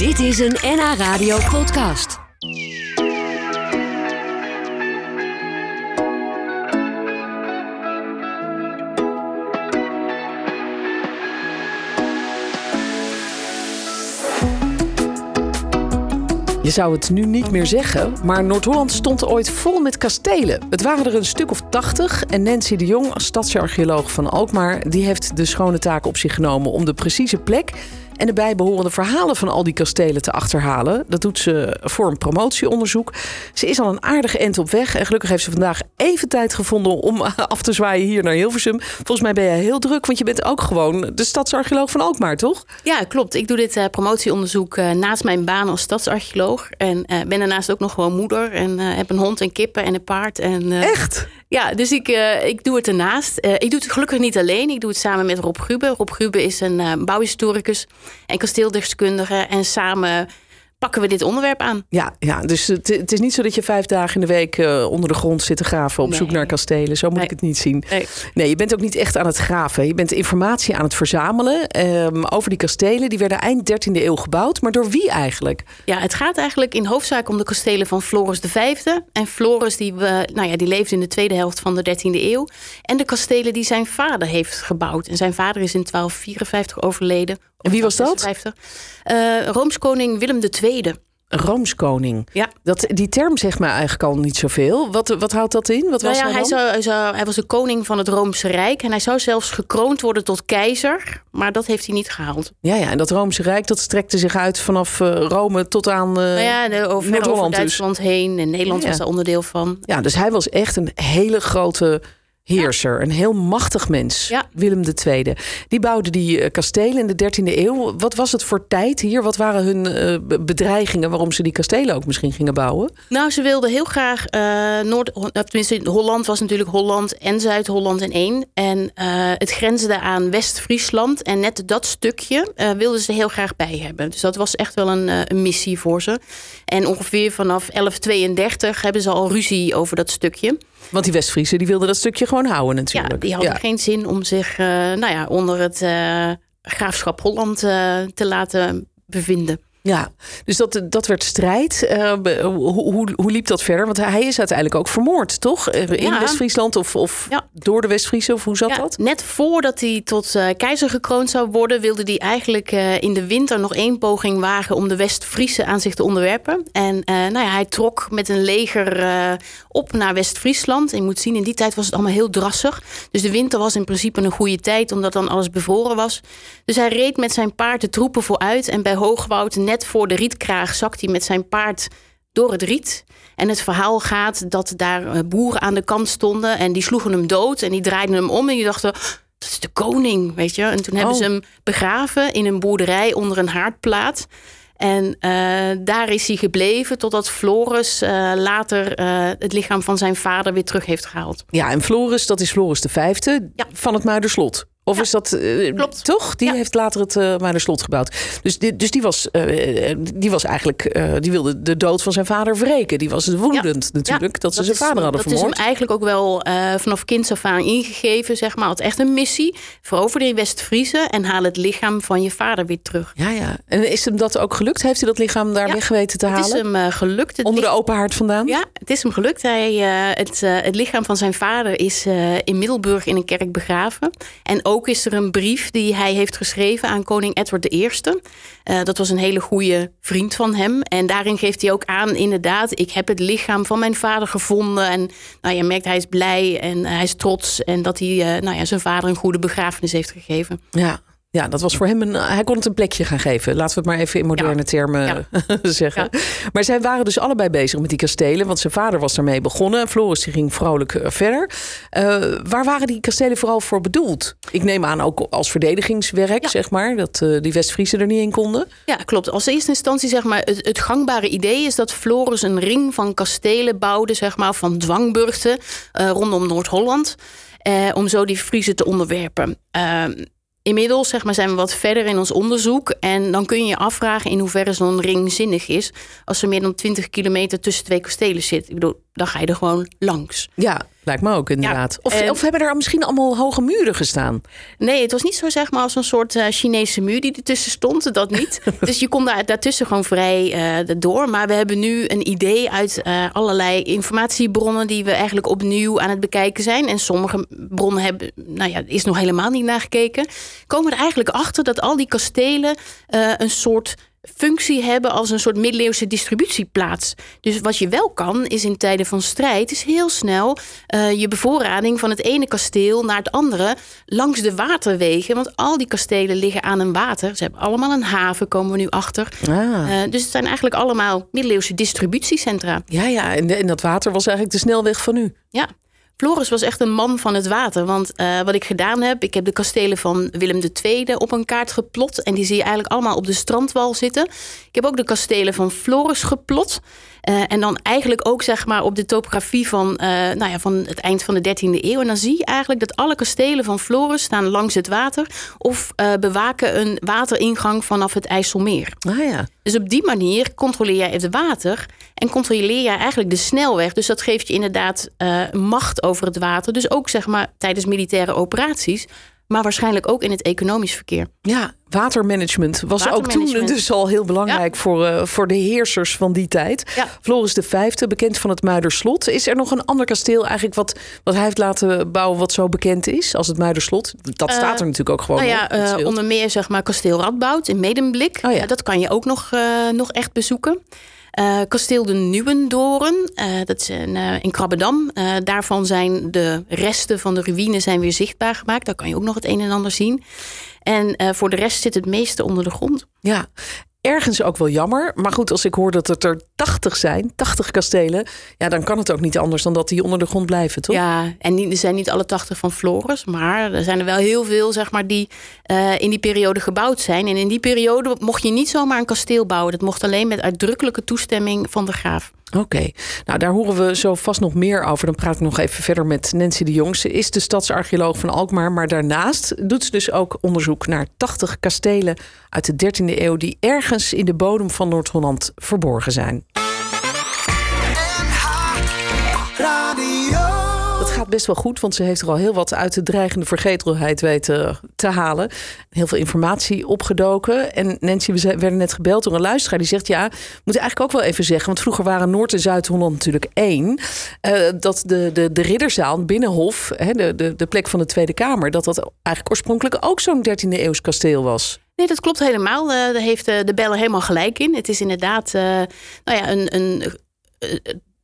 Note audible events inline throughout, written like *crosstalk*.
Dit is een NH Radio podcast. Je zou het nu niet meer zeggen, maar Noord-Holland stond ooit vol met kastelen. Het waren er een stuk of tachtig en Nancy de Jong, stadsarcheoloog van Alkmaar, die heeft de schone taak op zich genomen om de precieze plek en de bijbehorende verhalen van al die kastelen te achterhalen. Dat doet ze voor een promotieonderzoek. Ze is al een aardige end op weg en gelukkig heeft ze vandaag even tijd gevonden om *laughs* af te zwaaien hier naar Hilversum. Volgens mij ben jij heel druk, want je bent ook gewoon de stadsarcheoloog van Alkmaar, toch? Ja, klopt. Ik doe dit uh, promotieonderzoek uh, naast mijn baan als stadsarcheoloog. En uh, ben daarnaast ook nog gewoon moeder. En heb een hond en kippen en een paard. En, Echt? Ja, dus ik, uh, ik doe het ernaast. Uh, ik doe het gelukkig niet alleen. Ik doe het samen met Rob Grube. Rob Grube is een uh, bouwhistoricus en kasteeldeskundige. En samen pakken we dit onderwerp aan. Ja, ja dus het, het is niet zo dat je vijf dagen in de week uh, onder de grond zit te graven op Nee. zoek naar kastelen. Zo moet Nee. ik het niet zien. Nee. Nee, je bent ook niet echt aan het graven. Je bent informatie aan het verzamelen ehm, over die kastelen. Die werden eind 13e eeuw gebouwd. Maar door wie eigenlijk? Ja, het gaat eigenlijk in hoofdzaak om de kastelen van Floris V. En Floris die, we, nou ja, die leefde in de tweede helft van de 13e eeuw. En de kastelen die zijn vader heeft gebouwd. En zijn vader is in 1254 overleden. En wie was dat? 1256. Eh, Roomskoning Willem II. Roomskoning. Ja. Dat, die term zegt mij eigenlijk al niet zoveel. Wat, wat houdt dat in? Wat was Nou ja, hij hij, dan? zou, hij, zou, hij was de koning van het Roomse Rijk. En hij zou zelfs gekroond worden tot keizer. Maar dat heeft hij niet gehaald. Ja, ja, en dat Roomse Rijk dat strekte zich uit vanaf eh, Rome tot aan nou ja, de, over, ver Noord-Holland over dus. Duitsland heen. En Nederland Ja. was daar onderdeel van. Ja, dus hij was echt een hele grote heerser. Een heel machtig mens. Ja. Willem II. Die bouwde die eh, kastelen in de 13e eeuw. Wat was het voor tijd hier? Wat waren hun eh, be- bedreigingen waarom ze die kastelen ook misschien gingen bouwen? Nou, ze wilden heel graag eh, Noord... of Tenminste, Holland was natuurlijk Holland en Zuid-Holland in één. En het grensde aan West-Friesland. En net dat stukje wilden ze heel graag bij hebben. Dus dat was echt wel een, een missie voor ze. En ongeveer vanaf 1132 hebben ze al ruzie over dat stukje. Want die Westfriesen die wilden dat stukje gewoon houden natuurlijk. Ja, die hadden Ja. geen zin om zich eh, nou ja, onder het eh, graafschap Holland eh, te laten bevinden. Ja, dus dat, dat werd strijd. Eh, hoe, hoe, hoe liep dat verder? Want hij is uiteindelijk ook vermoord, toch? Eh, In Ja. West-Friesland of, of Ja. door de West-Friesen? Of hoe zat Ja, dat? Net voordat hij tot eh, keizer gekroond zou worden, wilde hij eigenlijk in de winter nog één poging wagen om de West-Friese aan zich te onderwerpen. En nou ja, hij trok met een leger op naar West-Friesland. Je moet zien, in die tijd was het allemaal heel drassig. Dus de winter was in principe een goede tijd, omdat dan alles bevroren was. Dus hij reed met zijn paard de troepen vooruit. En bij Hoogwoud, net voor de rietkraag, zakt hij met zijn paard door het riet. En het verhaal gaat dat daar eh, boeren aan de kant stonden en die sloegen hem dood en die draaiden hem om en die dachten. Dat is de koning, weet je. En toen hebben Oh. ze hem begraven in een boerderij onder een haardplaat. En eh, daar is hij gebleven totdat Floris eh, later het lichaam van zijn vader weer terug heeft gehaald. Ja, en Floris, dat is Floris de Vijfde Ja. van het Muiderslot. Of Ja, is dat eh, klopt. toch? Die Ja. heeft later het eh Muiderslot gebouwd. Dus, die, dus die, was, eh, die was eigenlijk, die wilde de dood van zijn vader wreken. Die was woedend natuurlijk dat ze zijn is- vader hadden dat vermoord. is hem eigenlijk ook wel vanaf kinds af aan ingegeven, zeg maar. Had echt een missie. Verover die West-Friese en haal het lichaam van je vader weer terug. Ja, ja. En is hem dat ook gelukt? Heeft hij dat lichaam daar weg weten te Het is halen? hem gelukt. Het Onder de open haard vandaan? Ja, het is hem gelukt. Hij, het, het lichaam van zijn vader is in Middelburg in een kerk begraven. En ook is er een brief die hij heeft geschreven aan koning Edward I. Eh, dat was een hele goede vriend van hem. En daarin geeft hij ook aan, inderdaad, ik heb het lichaam van mijn vader gevonden. En nou, je merkt, hij is blij en hij is trots. En dat hij eh, nou ja, zijn vader een goede begrafenis heeft gegeven. Ja. Ja, dat was voor hem een. Hij kon het een plekje gaan geven. Laten we het maar even in moderne Ja. termen *laughs* zeggen. Maar zij waren dus allebei bezig met die kastelen. Want zijn vader was daarmee begonnen. Floris die ging vrolijk eh, verder. Eh, waar waren die kastelen vooral voor bedoeld? Ik neem aan ook als verdedigingswerk, zeg maar. Dat eh, die West-Friesen er niet in konden. Ja, klopt. Als eerste instantie zeg maar het, het gangbare idee is dat Floris een ring van kastelen bouwde, zeg maar, van dwangburgten eh, rondom Noord-Holland, om zo die Friezen te onderwerpen. Inmiddels zeg maar, zijn we wat verder in ons onderzoek. En dan kun je je afvragen in hoeverre zo'n ring zinnig is. Als er meer dan 20 kilometer tussen twee kastelen zit. Ik bedoel, dan ga je er gewoon langs. Ja, lijkt me ook inderdaad. Ja, of, en- of hebben er misschien allemaal hoge muren gestaan? Nee, het was niet zo zeg maar als een soort eh, Chinese muur die ertussen stond. Dat niet. *laughs* dus je kon daar, daartussen gewoon vrij eh, door. Maar we hebben nu een idee uit eh, allerlei informatiebronnen die we eigenlijk opnieuw aan het bekijken zijn. En sommige bronnen hebben, nou ja, is nog helemaal niet nagekeken. Komen er eigenlijk achter dat al die kastelen eh, een soort functie hebben als een soort middeleeuwse distributieplaats. Dus wat je wel kan, is in tijden van strijd, is heel snel eh, je bevoorrading van het ene kasteel naar het andere langs de waterwegen. Want al die kastelen liggen aan een water. Ze hebben allemaal een haven, komen we nu achter. Ah. Eh, dus het zijn eigenlijk allemaal middeleeuwse distributiecentra. Ja, ja, en, en dat water was eigenlijk de snelweg van u. Ja. Floris was echt een man van het water. Want eh, wat ik gedaan heb, ik heb de kastelen van Willem II op een kaart geplot. En die zie je eigenlijk allemaal op de strandwal zitten. Ik heb ook de kastelen van Floris geplot. Eh, en dan eigenlijk ook zeg maar op de topografie van, eh, nou ja, van het eind van de 13e eeuw. En dan zie je eigenlijk dat alle kastelen van Floris staan langs het water. Of eh, bewaken een wateringang vanaf het IJsselmeer. Ah ja. Dus op die manier controleer jij het water en controleer jij eigenlijk de snelweg. Dus dat geeft je inderdaad macht over het water. Dus ook zeg maar tijdens militaire operaties, maar waarschijnlijk ook in het economisch verkeer. Ja, watermanagement was ook toen dus al heel belangrijk voor, eh, voor de heersers van die tijd. Ja. Floris de Vijfde, bekend van het Muiderslot. Is er nog een ander kasteel eigenlijk wat, wat hij heeft laten bouwen wat zo bekend is als het Muiderslot? Dat staat er natuurlijk ook gewoon nou ja, op. eh, onder meer zeg maar kasteel Radboud in Medemblik. Oh ja. Eh, dat kan je ook nog, eh, nog echt bezoeken. Eh, kasteel de Nieuwendoren, eh, dat is in, eh, in Krabbedam. Daarvan zijn de resten van de ruïne zijn weer zichtbaar gemaakt. Daar kan je ook nog het een en ander zien. En voor de rest zit het meeste onder de grond. Ja, ergens ook wel jammer. Maar goed, als ik hoor dat het er 80 zijn, 80 kastelen, ja, dan kan het ook niet anders dan dat die onder de grond blijven, toch? Ja, en er zijn niet alle 80 van Floris, maar er zijn er wel heel veel zeg maar, die eh, in die periode gebouwd zijn. En in die periode mocht je niet zomaar een kasteel bouwen. Dat mocht alleen met uitdrukkelijke toestemming van de graaf. Oké, nou daar horen we zo vast nog meer over. Dan praat ik nog even verder met Nancy de Jong. Ze is de stadsarcheoloog van Alkmaar. Maar daarnaast doet ze dus ook onderzoek naar 80 kastelen uit de 13e eeuw... die ergens in de bodem van Noord-Holland verborgen zijn. Gaat best wel goed, want ze heeft er al heel wat uit de dreigende vergetelheid weten te halen. Heel veel informatie opgedoken. En Nancy, we werden net gebeld door een luisteraar die zegt: Ja, we moeten eigenlijk ook wel even zeggen. Want vroeger waren Noord- en Zuid-Holland natuurlijk één. eh, dat de, de, de Ridderzaal, Binnenhof, hè, de, de, de plek van de Tweede Kamer, dat dat eigenlijk oorspronkelijk ook zo'n 13e eeuws kasteel was. Nee, dat klopt helemaal. Eh, daar heeft eh, de Beller helemaal gelijk in. Het is inderdaad nou ja, een. een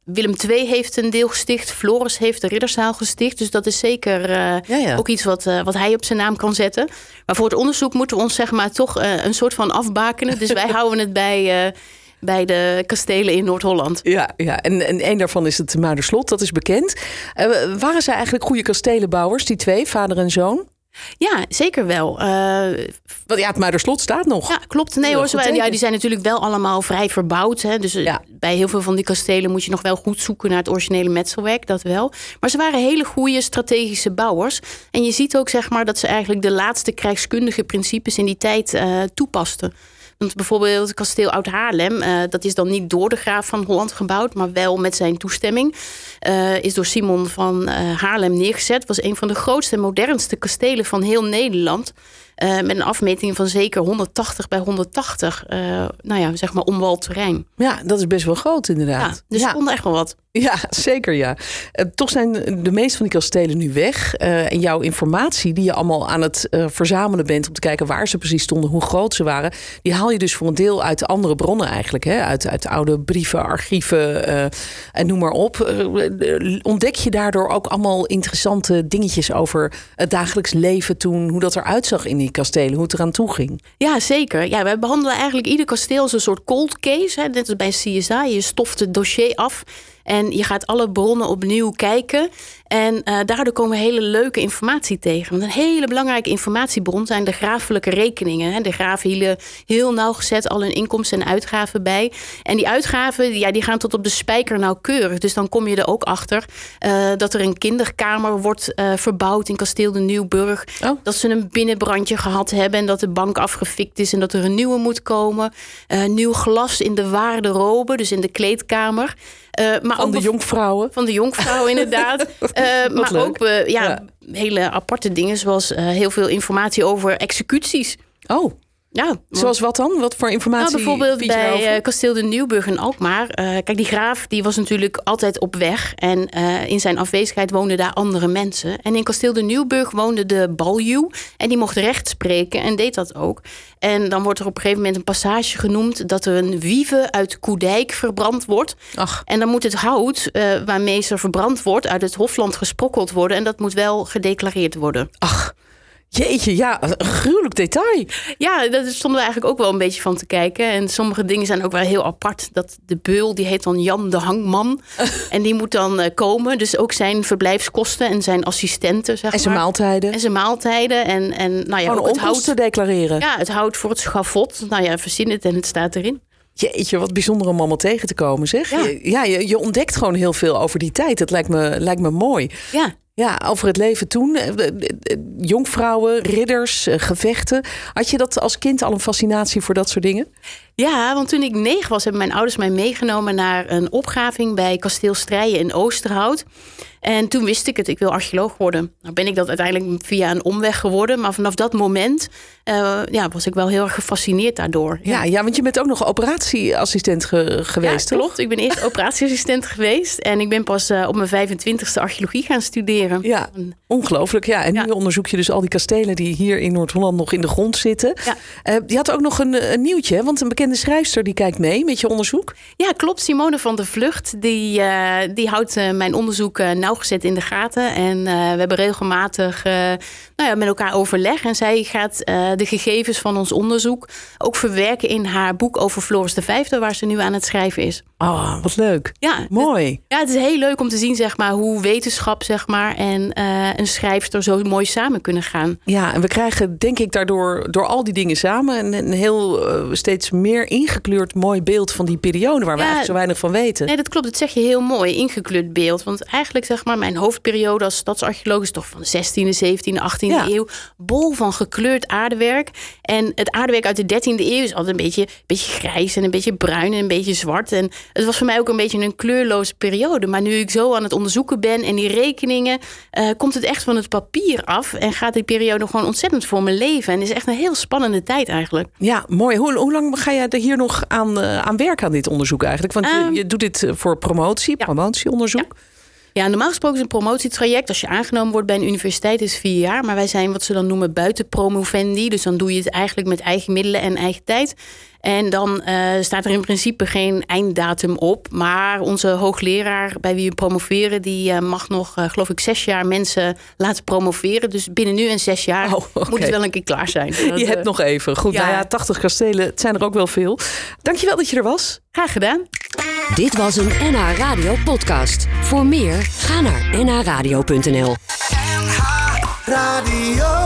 Willem II heeft een deel gesticht. Floris heeft de Ridderzaal gesticht. Dus dat is zeker eh, Ja, ja. ook iets wat, eh, wat hij op zijn naam kan zetten. Maar voor het onderzoek moeten we ons zeg maar toch eh, een soort van afbakenen. Dus wij *laughs* houden het bij, bij de kastelen in Noord-Holland. Ja, ja. En, en één daarvan is het Muiderslot, dat is bekend. Waren zij eigenlijk goede kastelenbouwers, die twee, vader en zoon? Ja, zeker wel. Eh, Want ja, het Muiderslot staat nog. Ja, klopt. Nee hoor, ze, ja, die zijn natuurlijk wel allemaal vrij verbouwd. Hè. Dus eh, Ja. bij heel veel van die kastelen moet je nog wel goed zoeken naar het originele metselwerk, dat wel. Maar ze waren hele goede strategische bouwers. En je ziet ook zeg maar dat ze eigenlijk de laatste krijgskundige principes in die tijd eh, toepasten. Want bijvoorbeeld het kasteel Oud-Haarlem, eh, dat is dan niet door de graaf van Holland gebouwd, maar wel met zijn toestemming. Eh, is door Simon van eh, Haarlem neergezet. Was een van de grootste en modernste kastelen van heel Nederland. Eh, met een afmeting van zeker 180 bij 180, eh, nou ja, zeg maar omwald terrein. Ja, dat is best wel groot Ja, inderdaad. dus ja. er kon echt wel wat. Ja, zeker ja. Eh, toch zijn de meeste van die kastelen nu weg. En jouw informatie die je allemaal aan het verzamelen bent... om te kijken waar ze precies stonden, hoe groot ze waren... die haal je dus voor een deel uit andere bronnen eigenlijk. Hè? Uit, uit oude brieven, archieven en noem maar op. Ontdek je daardoor ook allemaal interessante dingetjes... over het dagelijks leven toen, hoe dat eruit zag in die kastelen... hoe het eraan toe ging. Ja, zeker. Ja, wij behandelen eigenlijk ieder kasteel als een soort cold case. Hè. Net als bij CSI. Je stoft het dossier af en je gaat alle bronnen opnieuw kijken. En eh, daardoor komen we hele leuke informatie tegen. Want een hele belangrijke informatiebron zijn de grafelijke rekeningen. Hè. De graven hielden heel nauwgezet al hun inkomsten en uitgaven bij. En die uitgaven ja, die gaan tot op de spijker nauwkeurig. Dus dan kom je er ook achter eh, dat er een kinderkamer wordt eh, verbouwd in kasteel de Nieuwburg. Oh. Dat ze een binnenbrandje gehad hebben en dat de bank afgefikt is en dat er een nieuwe moet komen. Nieuw glas in de waarderobe, dus in de kleedkamer. Maar van ook de jonkvrouwen. Van de jonkvrouw, inderdaad. *laughs* Eh, maar leuk. ook eh, ja, Ja. hele aparte dingen, zoals eh, heel veel informatie over executies. Oh, Ja, zoals wat dan? Wat voor informatie? nou, bijvoorbeeld bij eh, kasteel de Nieuwburg in Alkmaar. Eh, kijk, die graaf die was natuurlijk altijd op weg. En eh, in zijn afwezigheid woonden daar andere mensen. En in kasteel de Nieuwburg woonde de baljuw. En die mocht recht spreken en deed dat ook. En dan wordt er op een gegeven moment een passage genoemd... dat er een wieve uit Koedijk verbrand wordt. Ach, En dan moet het hout waarmee ze verbrand wordt... uit het Hofland gesprokkeld worden. En dat moet wel gedeclareerd worden. ach. Jeetje, ja, een gruwelijk detail. Ja, daar stonden we eigenlijk ook wel een beetje van te kijken. En sommige dingen zijn ook wel heel apart. Dat de beul, die heet dan Jan de Hangman. *laughs* en die moet dan eh, komen. Dus ook zijn verblijfskosten en zijn assistenten, zeg En zijn maar. maaltijden. En zijn maaltijden. En, en nou ja, Gewoon het hout. declareren. Ja, het hout voor het schafot. Nou ja, verzin het en het staat erin. Jeetje, wat bijzonder om allemaal tegen te komen, zeg. Ja. Je, ja, je, je ontdekt gewoon heel veel over die tijd. Dat lijkt me, lijkt me mooi. Ja. Ja, over het leven toen. Eh, eh, eh, Jonkvrouwen, ridders, gevechten. Had je dat als kind al een fascinatie voor dat soort dingen? Ja, want toen ik negen was, hebben mijn ouders mij meegenomen naar een opgraving bij kasteel Strijen in Oosterhout. En toen wist ik het, ik wil archeoloog worden. Nou ben ik dat uiteindelijk via een omweg geworden. Maar vanaf dat moment eh, ja, was ik wel heel erg gefascineerd daardoor. Ja, ja, want je bent ook nog operatieassistent ge- geweest, ja, toch? klopt. Ik ben eerst *laughs* operatieassistent geweest. En ik ben pas eh, op mijn 25ste archeologie gaan studeren. Ja, ongelooflijk. Ja, en nu Ja. onderzoek je dus al die kastelen die hier in Noord-Holland nog in de grond zitten. Ja. Eh, je had ook nog een, een nieuwtje, want een bekende schrijfster die kijkt mee met je onderzoek. Ja, klopt. Simone van der Vlucht, die, eh, die houdt eh, mijn onderzoek eh, nauwgezet in de gaten. En we hebben regelmatig nou ja, met elkaar overleg. En zij gaat de gegevens van ons onderzoek ook verwerken in haar boek over Floris de Vijfde, waar ze nu aan het schrijven is. Oh, wat leuk. Ja, Mooi. ja, het is heel leuk om te zien zeg maar, hoe wetenschap zeg maar, en een schrijfster zo mooi samen kunnen gaan. Ja, en we krijgen denk ik daardoor door al die dingen samen een, een heel steeds meer ingekleurd mooi beeld van die periode waar we Ja. eigenlijk zo weinig van weten. Nee, dat klopt. Dat zeg je heel mooi, ingekleurd beeld. Want eigenlijk zeg maar, mijn hoofdperiode als stadsarcheoloog is toch van de 16e, 17e, 18e Ja. eeuw. Bol van gekleurd aardewerk. En het aardewerk uit de 13e eeuw is altijd een beetje, beetje grijs en een beetje bruin en een beetje zwart. En het was voor mij ook een beetje een kleurloze periode. Maar nu ik zo aan het onderzoeken ben en die rekeningen, eh, komt het echt van het papier af. En gaat die periode gewoon ontzettend voor mijn leven. En is echt een heel spannende tijd eigenlijk. Ja, mooi. Hoe, hoe lang ga jij er hier nog aan, eh, aan werken aan dit onderzoek eigenlijk? Want je, Ehm, je doet dit eh, voor promotie, ja. promotieonderzoek. Ja, normaal gesproken is een promotietraject. Als je aangenomen wordt bij een universiteit is vier jaar. Maar wij zijn wat ze dan noemen buitenpromovendi. Dus dan doe je het eigenlijk met eigen middelen en eigen tijd. En dan eh, staat er in principe geen einddatum op. Maar onze hoogleraar bij wie we promoveren... die eh, mag nog, eh, geloof ik, zes jaar mensen laten promoveren. Dus binnen nu en zes jaar Oh, moet het wel een keer klaar zijn. *laughs* Dat, Je hebt nog even. Goed, ja. nou ja, 80 kastelen, het zijn er ook wel veel. Dankjewel dat je er was. Graag gedaan. Dit was een NH Radio podcast. Voor meer, ga naar nhradio.nl. NH Radio.